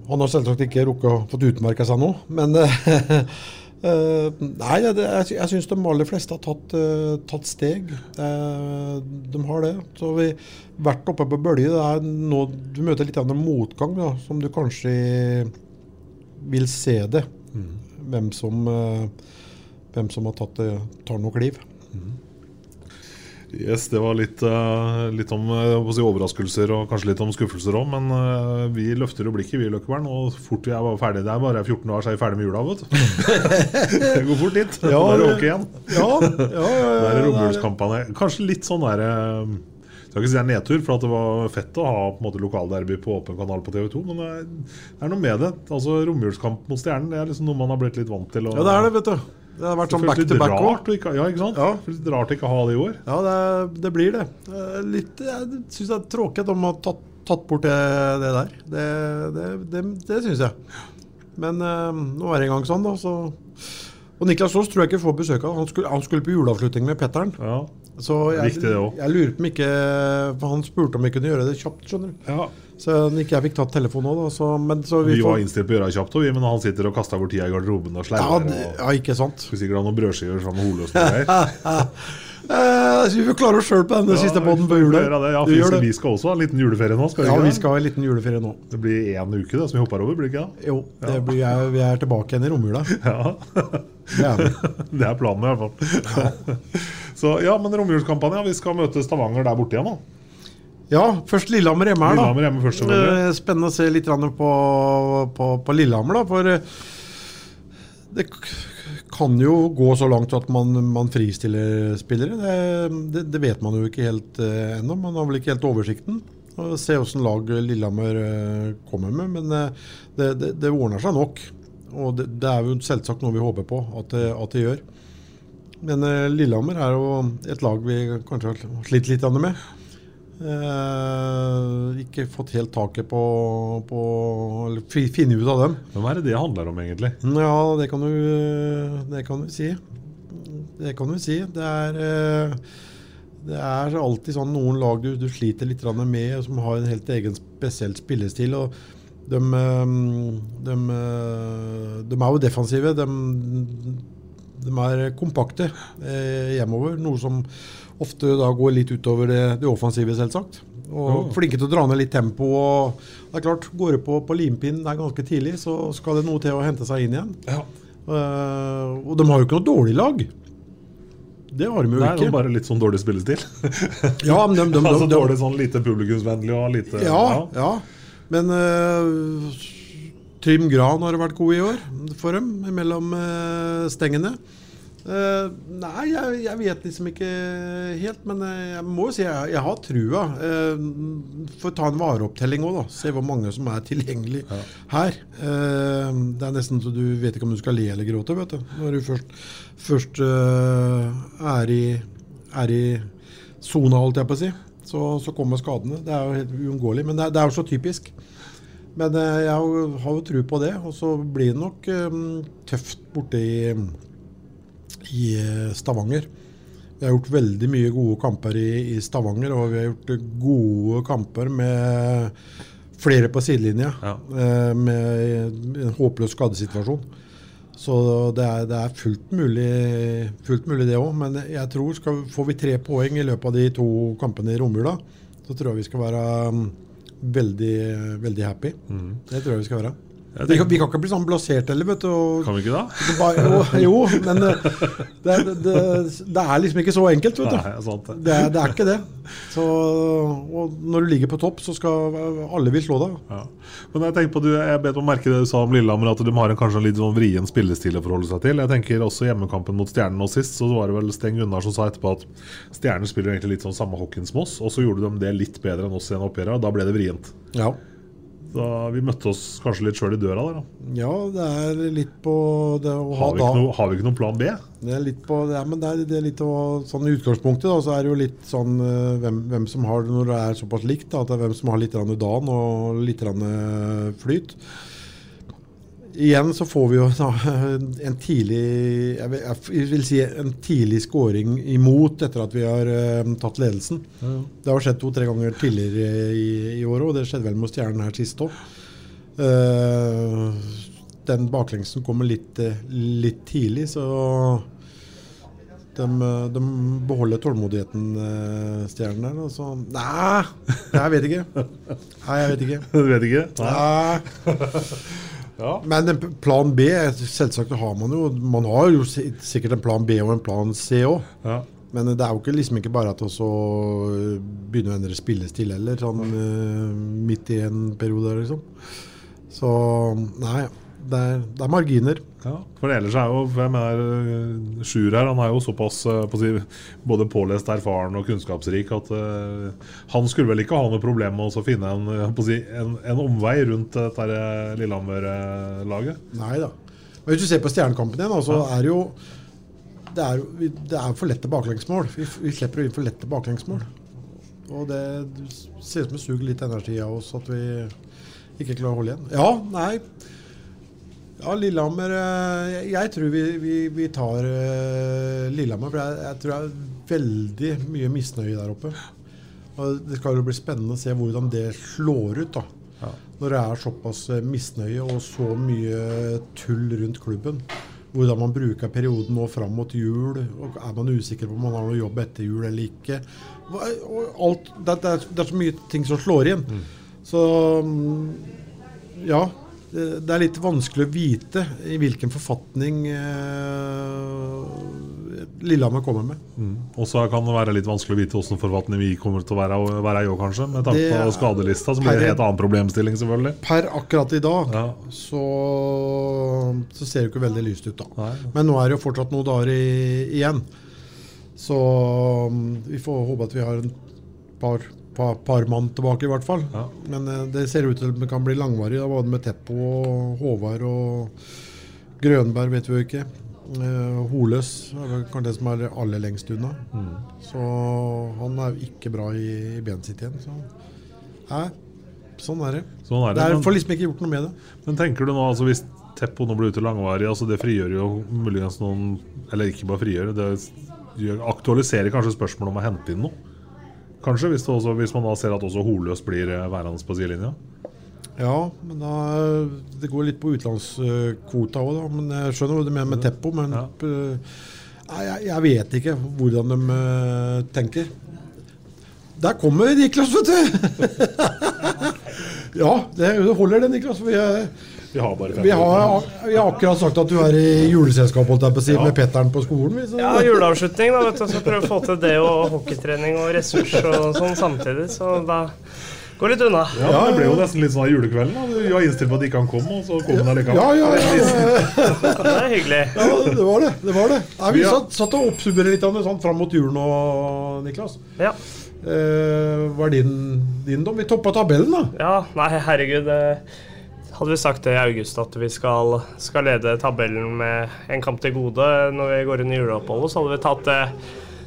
han har selvsagt ikke rukket å få utmerka seg nå, men eh, Nei, jeg, jeg, jeg syns de aller fleste har tatt, uh, tatt steg. Uh, de har det. Så vi har vært oppe på bølge. Det er nå du møter litt av en motgang, da, som du kanskje vil se det. Hvem som hvem som har tatt det, tar noe kliv. Yes, Det var litt, eh, litt om eh, si, overraskelser og kanskje litt om skuffelser òg. Men eh, vi løfter jo blikket, vi i Løkkebern. Og fort vi er ferdig Det er bare 14 år, så er vi ferdig med jula. vet du Det går fort dit. Ja, da er det ok igjen. Ja, ja, ja, Det er er- Kanskje litt sånn der Jeg skal ikke si det er nedtur, for at det var fett å ha på en måte lokalderby på åpen kanal på TV2. Men det er, det er noe med det. Altså Romjulskamp mot Stjernen Det er liksom noe man har blitt litt vant til. Og, Ja, det er det, vet du. Det har vært sånn back to back òg. ja, ikke sant? Ja. Føles litt rart ikke ha det i år. Ja, det, det blir det. Litt, jeg syns det er tråkig at de har tatt, tatt bort det, det der. Det, det, det, det syns jeg. Men øh, nå er det en gang sånn, da. Så. Og Niklas Aas tror jeg ikke får besøk av. Han skulle, han skulle på juleavslutning med Petteren. Ja. Så jeg, jeg lurer på om ikke han spurte om vi kunne gjøre det kjapt, skjønner du. Ja. Så ikke jeg fikk tatt telefonen nå, da. Så, men, så vi Vi var får, innstilt på å gjøre det kjapt, og vi, men han sitter og kaster bort tida i garderoben og ja, sleiver. Ja, og ja, ikke sant. Skal sikkert ha noen brødskiver sammen med Hole og greier. Eh, så vi får klare oss sjøl på denne siste poden på jula. Ja, vi, vi skal også ha en liten juleferie nå. Skal vi Ja, vi skal ha en liten juleferie nå. Det blir én uke da, som vi hopper over, blir det ikke? Jo, det blir, jeg, vi er tilbake igjen i romjula. Ja. Det er. Det er planen i hvert fall. Så ja, men romjulskampanje. Vi skal møte Stavanger der borte igjen, da. Ja, først Lillehammer hjemme her, da. Lillehammer hjemme først. Eh, Spennende å se litt på, på, på Lillehammer, da. For eh, det kan jo gå så langt at man, man fristiller spillere. Det, det, det vet man jo ikke helt eh, ennå. Man har vel ikke helt oversikten. Og Se åssen lag Lillehammer eh, kommer med. Men det, det, det ordner seg nok. Og det, det er jo selvsagt noe vi håper på at det, at det gjør. Men eh, Lillehammer er jo et lag vi kanskje har slitt litt med. Eh, ikke fått helt taket på, på Eller fi- finne ut av dem. Hvem er det det handler om, egentlig? Ja, det kan du, det kan du si. Det kan du si. Det er, eh, det er alltid sånn noen lag du, du sliter litt med, som har en helt egen spesiell spillestil. og de, eh, de, eh, de er jo defensive. De, de er kompakte eh, hjemover, noe som ofte da går litt utover det, det offensive, selvsagt. Og Ja. flinke til å dra ned litt tempo. og det er klart, Går det på, på limpinnen der ganske tidlig, så skal det noe til å hente seg inn igjen. Ja. Uh, og de har jo ikke noe dårlig lag. Det har de jo Det er ikke. bare litt sånn dårlig spillestil. Ja, men de, de, de, altså dårlig sånn lite publikumsvennlig og lite ja, ja. Men uh, Trym Gran har vært god i år for dem, mellom uh, stengene. Uh, nei, jeg, jeg vet liksom ikke helt, men jeg må jo si jeg, jeg har trua. Uh, Får ta en vareopptelling òg, da. Se hvor mange som er tilgjengelig her. Uh, det er nesten så du vet ikke om du skal le eller gråte, vet du. Når du først, først er i er i sona, holdt jeg på å si. Så, så kommer skadene. Det er jo helt uunngåelig. Men det er, det er jo så typisk. Men eh, jeg har jo- har jo tro på det. Og så blir det nok eh, tøft borte i, i eh, Stavanger. Vi har gjort veldig mye gode kamper i, i Stavanger, og vi har gjort gode kamper med flere på sidelinja. Ja. Med en håpløs skadesituasjon. Så det er, det er fullt, mulig, fullt mulig, det òg. Men jeg tror skal, får vi tre poeng i løpet av de to kampene i romjula, så tror jeg vi skal være mm, veldig, veldig happy. Det tror jeg vi skal være. Vi kan, vi kan ikke bli sånn blasert heller, vet du. Og, kan vi ikke da? bare, jo, jo, men eh, det, det, det, det er liksom ikke så enkelt, vet du. Nei, sant det. Det er, er ikke det. Så, og når du ligger på topp, så skal alle vil slå deg. Ja. Men jeg tenker på, du, jeg bet meg merke det du sa om Lillehammer, at de har en kanskje en litt sånn vrien spillestil å forholde seg til. Jeg tenker også hjemmekampen mot Stjernen nå sist, så var det vel Sten Gunnar som sa etterpå at Stjernen spiller egentlig litt sånn samme hockeyen som oss, og så gjorde de det litt bedre enn oss i en oppgjør, og da ble det vrient. Ja. Så vi møtte oss kanskje litt sjøl i døra der, da. ja, det er litt på det å ha Har vi, da noe, har vi ikke noen plan B? Det er litt på ja, men det er, det er litt å, sånn I utgangspunktet da, så er det jo litt sånn eh, hvem, hvem som har det når det er såpass likt. Da, at det er hvem som har litt grann dan og litt grann, eh, flyt. Igjen så får vi jo en tidlig jeg vil, si en tidlig scoring imot etter at vi har eh, tatt ledelsen. Det har skjedd to-tre ganger tidligere i, i året, og det skjedde vel med Stjernen her sist òg. den baklengsen kommer litt, eh, litt tidlig, så de, de beholder tålmodigheten, eh, Stjernen der. Og så Nei, jeg vet ikke. Nei, jeg vet ikke. Du vet ikke? Nei. Ja. Men plan B, selvsagt har man jo Man har jo sikkert en plan B og en plan C òg. Ja. Men det er jo ikke, liksom ikke bare at å begynne å endre spillestil heller, sånn eh, midt i en periode, liksom. Så nei, det er, det er marginer. Ja, for ellers er jo jeg mener, eh, Sjur her Han er jo såpass eh, på både pålest, erfaren og kunnskapsrik at uh, han skulle vel ikke ha noe problem med å finne en, si, en, en omvei rundt dette eh, Lillehammer-laget. Nei da. Men hvis du ser på Stjernekampen igjen, så er det jo det er, det er for lette baklengsmål. Vi, vi slipper inn for lette baklengsmål. Og det ser ut som det suger litt energi av oss at vi ikke klarer å holde igjen. Ja, nei. Ja, Lillehammer eh, Jeg, tror vi, vi, vi tar eh, Lillehammer. For jeg, jeg tror det er veldig mye misnøye der oppe. Og Det skal jo bli spennende å se hvordan det slår ut. da Når det er såpass eh, misnøye og så mye tull rundt klubben. Hvordan man bruker perioden nå fram mot jul. og Er man usikker på om man har noe jobb etter jul eller ikke? Alt, det, er, det er så mye ting som slår inn. Så mm, ja. Det er litt vanskelig å vite i hvilken forfatning eh, Lillehammer kommer med. Og så kan det være litt vanskelig å vite hvordan forfatning vi kommer til å være, være i år, kanskje. Med tanke Det på skadelista, som blir en helt annen problemstilling, selvfølgelig. Per akkurat i dag Ja. så, så ser det ikke veldig lyst ut, da. Nei. Men nå er det jo fortsatt noen dager i, igjen. Så um, vi får håpe at vi har en par, par, par mann tilbake, i hvert fall. Ja. Men eh, det ser ut til at det kan bli langvarig, da, både med Teppo og Håvard og Grønberg, vet vi jo ikke. Uh, Holøs er kanskje det som er aller lengst unna. Så han er jo ikke bra i, i benet sitt igjen. Så nei, sånn er det. Sånn er Det det. er Men, liksom ikke gjort noe med det. men tenker du nå, altså hvis Teppo nå blir ute langvarig, altså det frigjør jo muligens noen Eller ikke bare frigjør, det aktualiserer kanskje spørsmålet om å hente inn noe? Kanskje, hvis, det også, hvis man da ser at også Holøs blir eh, værende på sidelinja? Ja, men da Det går litt på utenlandskvota òg, da. Men jeg skjønner hva du mener med Teppo. Men Ja. eh, nei, jeg, jeg vet ikke hvordan de eh, tenker. Der kommer Niklas, vet du! ja, det holder det, Niklas. For er, Vi har bare fem vi, har, vi har akkurat sagt at du er i juleselskap holdt jeg på å si, Ja. med Petteren på skolen. Så. Ja, juleavslutning, da, vet du. Så prøve å få til det og hockeytrening og ressurs og sånn samtidig. Så da går litt unna. Ja, Det ble jo nesten litt sånn av julekvelden. da. Du var innstilt på at ikke han kom, og så kom han allikevel. ja, ja, ja, Det er hyggelig. ja, det var det. det, var det. Nei, vi satt, satt og oppsummerer litt av det sånn fram mot jul nå, Niklas. Ja. Eh, hva er din, din dom? Vi toppa tabellen, da. ja, nei, herregud. eh, Hadde vi sagt det i august at vi skal, skal lede tabellen med en kamp til gode når vi går inn i juleoppholdet, så hadde vi tatt det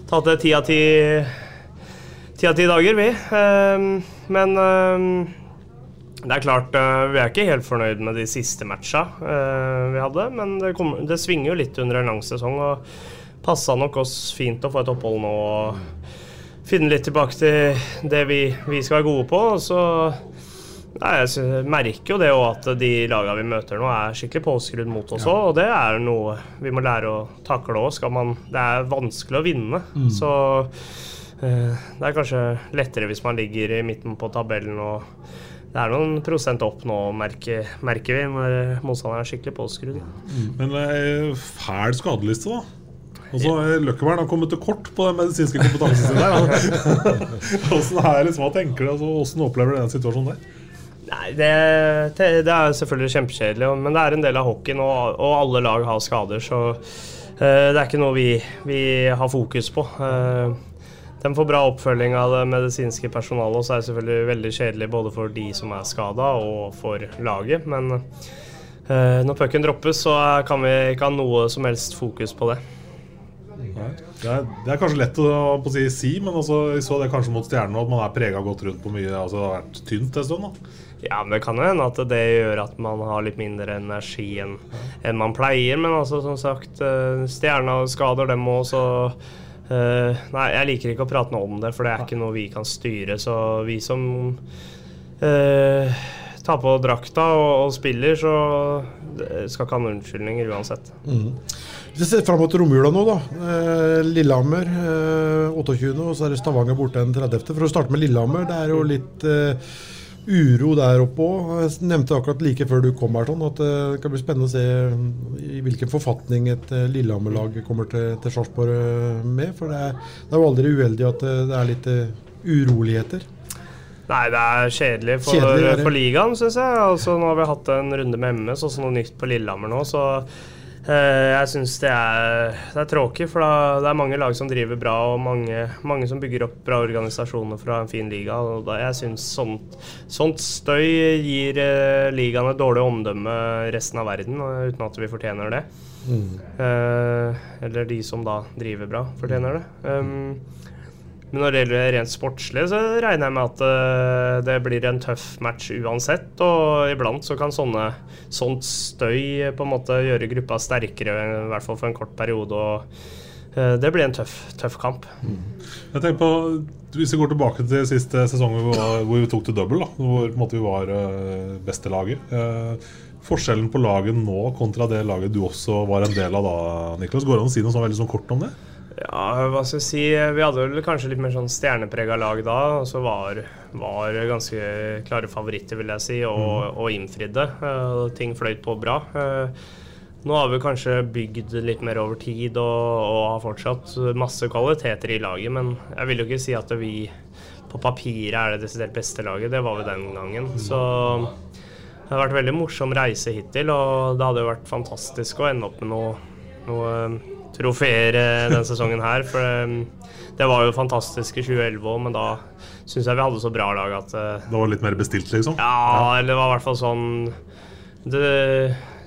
tatt det ti av ti ti av ti dager, vi. Ehm, Men ehm, det er klart, eh, vi er ikke helt fornøyd med de siste matcha eh, vi hadde, men det, kom, det svinger jo litt under en lang sesong, og passa nok oss fint å få et opphold nå og finne litt tilbake til det vi, vi skal være gode på. Og så Nei, jeg merker jo det òg at de lagene vi møter nå, er skikkelig påskrudd mot oss òg. Og det er noe vi må lære å takle òg. Det er vanskelig å vinne. Så eh, det er kanskje lettere hvis man ligger i midten på tabellen og det er noen prosent opp nå, merker, merker vi, når motstanderen er skikkelig påskrudd. Men det er fæl skadeliste, da. Og så eh, Løkkevern har kommet til kort på den medisinske kompetansen sin der. Hvordan er det, hva tenker du? Altså, hvordan opplever du den situasjonen der? Nei, det, det, er selvfølgelig kjempekjedelig, men det er en del av hockeyen, og, og alle lag har skader, så uh, det er ikke noe vi, vi har fokus på. Uh, de får bra oppfølging av det medisinske personalet, og så er det selvfølgelig veldig kjedelig både for de som er skada, og for laget. Men uh, når pucken droppes, så kan vi ikke ha noe som helst fokus på det. Det, er, det er kanskje lett å, å si, si, men altså, jeg så det kanskje mot stjernene at man er prega godt rundt på mye. Altså, det har vært tynt en stund. da Ja, men det kan hende at det gjør at man har litt mindre energi enn en man pleier. Men altså, som sagt, eh, stjerna skader dem òg, så uh, Nei, jeg liker ikke å prate noe om det, for det er ikke noe vi kan styre. Så vi som uh, tar på drakta og, og spiller, så skal ikke ha noen unnskyldninger uansett. Hvis vi ser fram mot romjula nå, da. Eh, Lillehammer eh, 28., og så er det Stavanger borte den 30. For å starte med Lillehammer, det er jo litt eh, uro der oppe òg. Jeg nevnte akkurat like før du kom her, sånn, at eh, det kan bli spennende å se i hvilken forfatning et eh, Lillehammer-lag kommer til, til Sarpsborg eh, med. For det er, det er jo aldri uheldig at eh, det er litt eh, uroligheter. Nei, det er kjedelig for, Kjedelig for ligaen, syns jeg. Altså, nå har vi hatt en runde med MS, og noe nytt på Lillehammer nå, så eh, jeg syns det, det er tråkig. For da, det er mange lag som driver bra, og mange, mange som bygger opp bra organisasjoner fra en fin liga. Og da, jeg syns sånt, sånt støy gir eh, ligaen et dårlig omdømme resten av verden, eh, uten at vi fortjener det. Eh, eller de som da driver bra, fortjener det. Um, men når det gjelder rent sportslig, så regner jeg med at eh, det blir en tøff match uansett. Og iblant så kan sånne, sånt støy på en måte gjøre gruppa sterkere, i hvert fall for en kort periode. Og eh, det blir en tøff, tøff kamp. Jeg tenker på, Hvis vi går tilbake til siste sesong hvor vi, tok til double, da, hvor måte, vi var eh, beste laget. Forskjellen på laget nå kontra det laget du også var en del av da, Niklas. Går det an å si noe sånn veldig sånn kort om det? Ja, hva skal jeg si Vi hadde vel kanskje litt mer sånn stjerneprega lag da, og så var, var ganske klare favoritter, vil jeg si, og, og innfridde. Uh, ting fløyt på bra. Uh, Nå har vi kanskje bygd litt mer over tid og, og har fortsatt masse kvaliteter i laget, men jeg vil jo ikke si at vi på papiret er det desidert beste laget. Det var vi den gangen. Så det har vært veldig morsom reise hittil, og det hadde jo vært fantastisk å ende opp med noe, noe trofeer eh, denne sesongen her. For det, det var jo fantastisk i 2011 òg, men da syns jeg vi hadde så bra lag at eh, Det var litt mer bestilt, liksom? Ja, eller det var i hvert fall sånn det,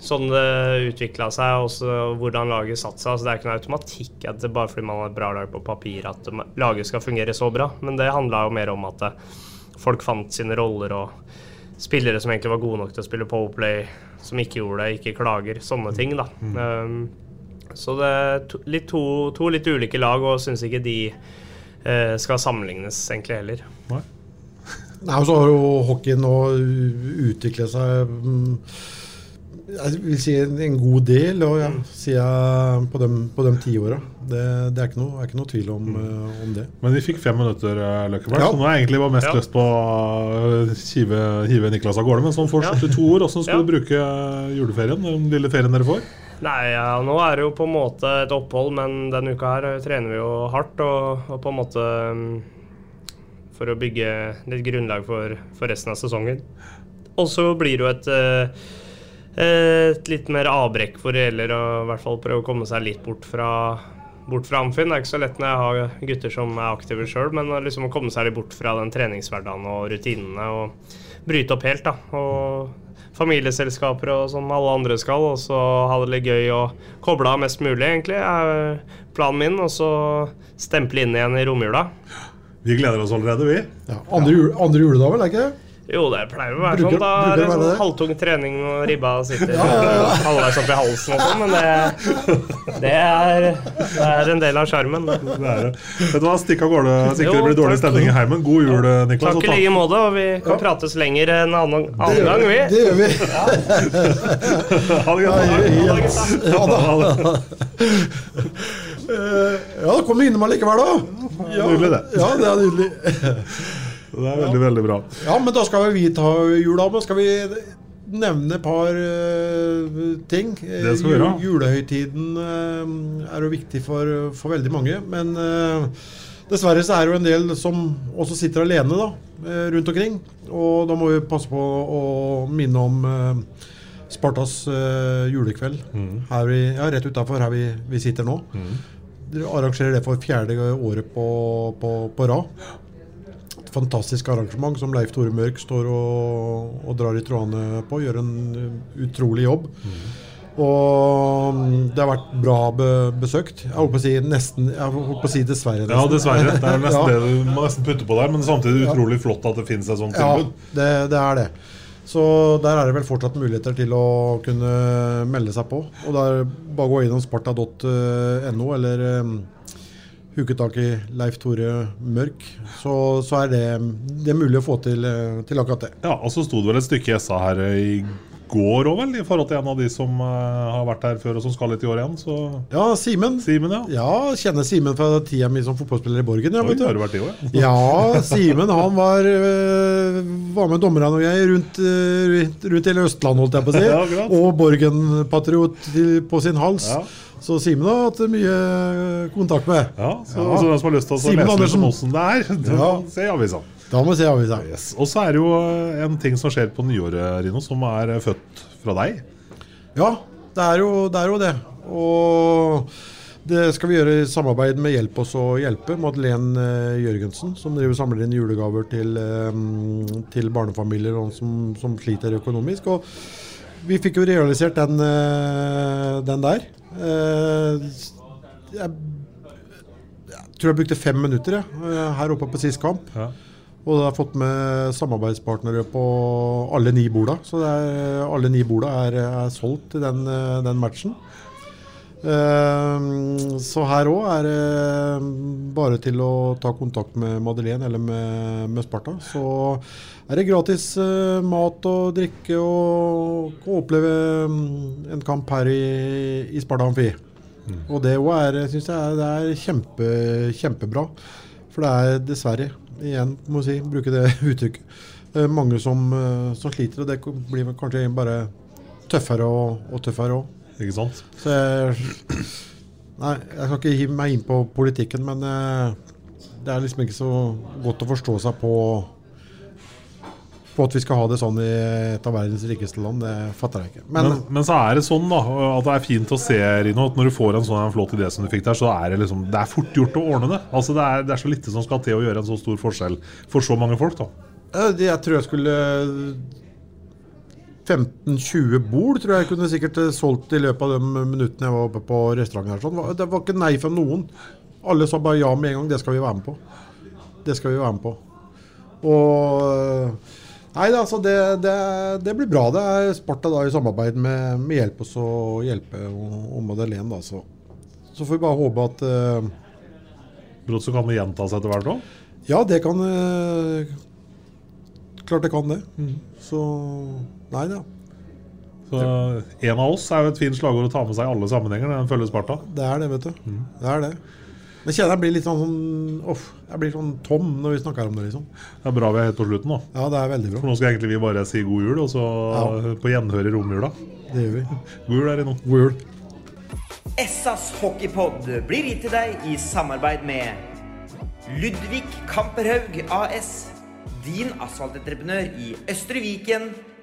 Sånn det utvikla seg, og hvordan laget satte seg. Altså, det er ikke noe automatikk at det bare fordi man har et bra lag på papir, at laget skal fungere så bra. Men det handla jo mer om at eh, folk fant sine roller, og spillere som egentlig var gode nok til å spille powerplay, som ikke gjorde det, ikke klager. Sånne ting, da. Um, så det er to, litt to, to litt ulike lag, og syns ikke de eh, skal sammenlignes egentlig heller. Nei, og så har jo hockeyen nå utviklet seg mm, jeg vil si en, god del, og ja, siden på de, på de tiåra. Det, det er ikke noe, er ikke noe tvil om, eh, om det. Men vi fikk fem minutter, eh, Løkkeberg, Ja. så nå har jeg egentlig bare mest Ja. lyst på å hive, hive Niklas av gårde. Men sånn Ja. 72 år, hvordan skal Ja. du bruke juleferien? Den lille ferien dere får? Nei, ja, nå er det jo på en måte et opphold, men denne uka her trener vi jo hardt. Og, og på en måte mm, for å bygge litt grunnlag for, for resten av sesongen. Og så blir det jo et, eh, et litt mer avbrekk hvor det gjelder å i hvert fall prøve å komme seg litt bort fra Bort fra Amfinn. Det er ikke så lett når jeg har gutter som er aktive sjøl, men liksom å komme seg litt bort fra den treningshverdagen og rutinene og bryte opp helt, da. Og familieselskaper og som alle andre skal, og så ha det litt gøy og koble av mest mulig, egentlig, er planen min. Og så stemple inn igjen i romjula. Vi gleder oss allerede, vi. Ja, andre, jul, andre juledag, vel? er ikke det? Jo, det pleier å være Bruker- sånn. Da er det det sånn halvtung trening og ribba sitter halvveis oppi i halsen og sånn, men det, det, er, det er en del av sjarmen. det. Det det. Vet du hva, Stikk av gårde så ikke det blir dårlig stemning i heimen. God jul, Niklas. Takk i like måte, og vi kan prates lenger en annen, annen gang, vi. Det gjør vi. Ha det godt. Ja, da. Eh, ja, da kom du innom allikevel, da. Ja, Nydelig, det. Ja, det er nydelig. Det er veldig, veldig bra. Ja, men da skal vi ta jula med. Skal vi nevne et par uh, ting? Det skal vi gjøre. Julehøytiden uh, er jo viktig for, for veldig mange. Men uh, dessverre så er det jo en del som også sitter alene da, eh, rundt omkring. Og da må vi passe på å minne om eh, Spartas eh, julekveld her vi, ja, rett utafor her vi, vi sitter nå. Dere arrangerer det for fjerde året på, på, på rad. Fantastisk arrangement som Leif Tore Mørk står og, og drar i trådene på. Gjør en uh, utrolig jobb. Og mm, det har vært bra be besøkt. Jeg holdt på å si nesten Jeg holdt på å si dessverre. Ja, dessverre. Det er nesten Ja. det du må nesten putte på der, men samtidig utrolig flott at det finnes et sånt Ja, tilbud. det, det er det. Så der er det vel fortsatt muligheter til å kunne melde seg på. Og det er bare gå innom sparta.no eller um, huke tak i Leif Tore Mørk, så, så er det, det er mulig å få til, eh, til akkurat det. Ja, Og så sto det vel et stykke i SA her i går òg, vel, i forhold til en av de som eh, har vært her før og som skal litt i år igjen. Så Ja, Simen. Simen, ja. Ja, kjenner Simen fra tida mi som fotballspiller i Borgen. Ja, Oi, har du. vært det òg? Ja, Simen han var, var med dommerne og jeg rundt, rundt- rundt hele Østlandet, holdt jeg på å si. Ja, og Borgen-patriot på sin hals. Ja. Så Simen har hatt mye kontakt med. Ja, så, Ja. så den som har lyst til å Simen lese litt om åssen det er, da Ja. se avisa. Da må se avisa. Yes. Og så er det jo eh, en ting som skjer på nyåret, Rino, som er eh, født fra deg. Ja, det er jo det. Er jo det. Og det skal vi gjøre i samarbeid med Hjelp oss å hjelpe, Madeleine eh, Jørgensen, som driver samler inn julegaver til, til barnefamilier og som, som sliter økonomisk. Og vi fikk jo realisert den, eh, den der. Eh, Jeg, jeg tror jeg brukte fem minutter jeg, eh, her oppe på sist kamp. Ja. Og jeg har fått med samarbeidspartnere på alle ni borda. Så er, alle ni borda er, er solgt i den, den matchen. Eh, så her òg er det bare til å ta kontakt med Madeleine eller med, med Sparta. Så er det gratis eh, mat og drikke og, og oppleve mm, en kamp her i, i Sparta Amfi. Og det òg er, synes jeg, er- det er kjempe, kjempebra. For det er dessverre, igjen må jeg si, bruke det uttrykket, eh, mange som, eh, som sliter. Og det blir kanskje bare tøffere og, og tøffere òg. Ikke sant? Så jeg, nei, jeg skal ikke hive meg inn på politikken, men eh, det er liksom ikke så godt å forstå seg på på at vi skal ha det sånn i et av verdens rikeste land. Det fatter jeg ikke. Men, Men, men, så er det sånn da at det er fint å se, Rino, at når du får en sånn flott idé som du fikk der, så er det liksom Det er fort gjort å ordne det. Altså Det er, det er så lite som skal til å gjøre en så stor forskjell for så mange folk. da jeg tror jeg skulle 15-20 bord tror jeg kunne sikkert eh, solgt i løpet av de minuttene jeg var oppe på restauranten. her. Sånn. Det var ikke nei fra noen. Alle sa bare ja med en gang. Det skal vi være med på. Det skal vi være med på. Og Nei, det, altså det, det, det blir bra. Det er Sparta da i samarbeid med, med Hjelp oss å hjelpe og, Madeleine. Da, så. så får vi bare håpe at uh, Brått så kan det gjenta seg etter hvert òg. Ja, det kan uh, Klart det kan det. Så Nei da. Så en av oss er jo et fint slagord å ta med seg i alle sammenhenger. Den følger Sparta. Det er det, vet du. Det er det. Men jeg kjenner jeg blir litt sånn, sånn jeg blir sånn tom når vi snakker om det, liksom. Det er bra vi er helt på slutten nå. Ja, det er veldig bra. For nå skal egentlig vi bare si god jul, og så Ja. på gjenhør i romjula. Det gjør vi. God jul er det nå. God jul. Essas hockeypod blir gitt til deg i samarbeid med Ludvig Kamperhaug AS. Din asfaltentreprenør i Østre Viken,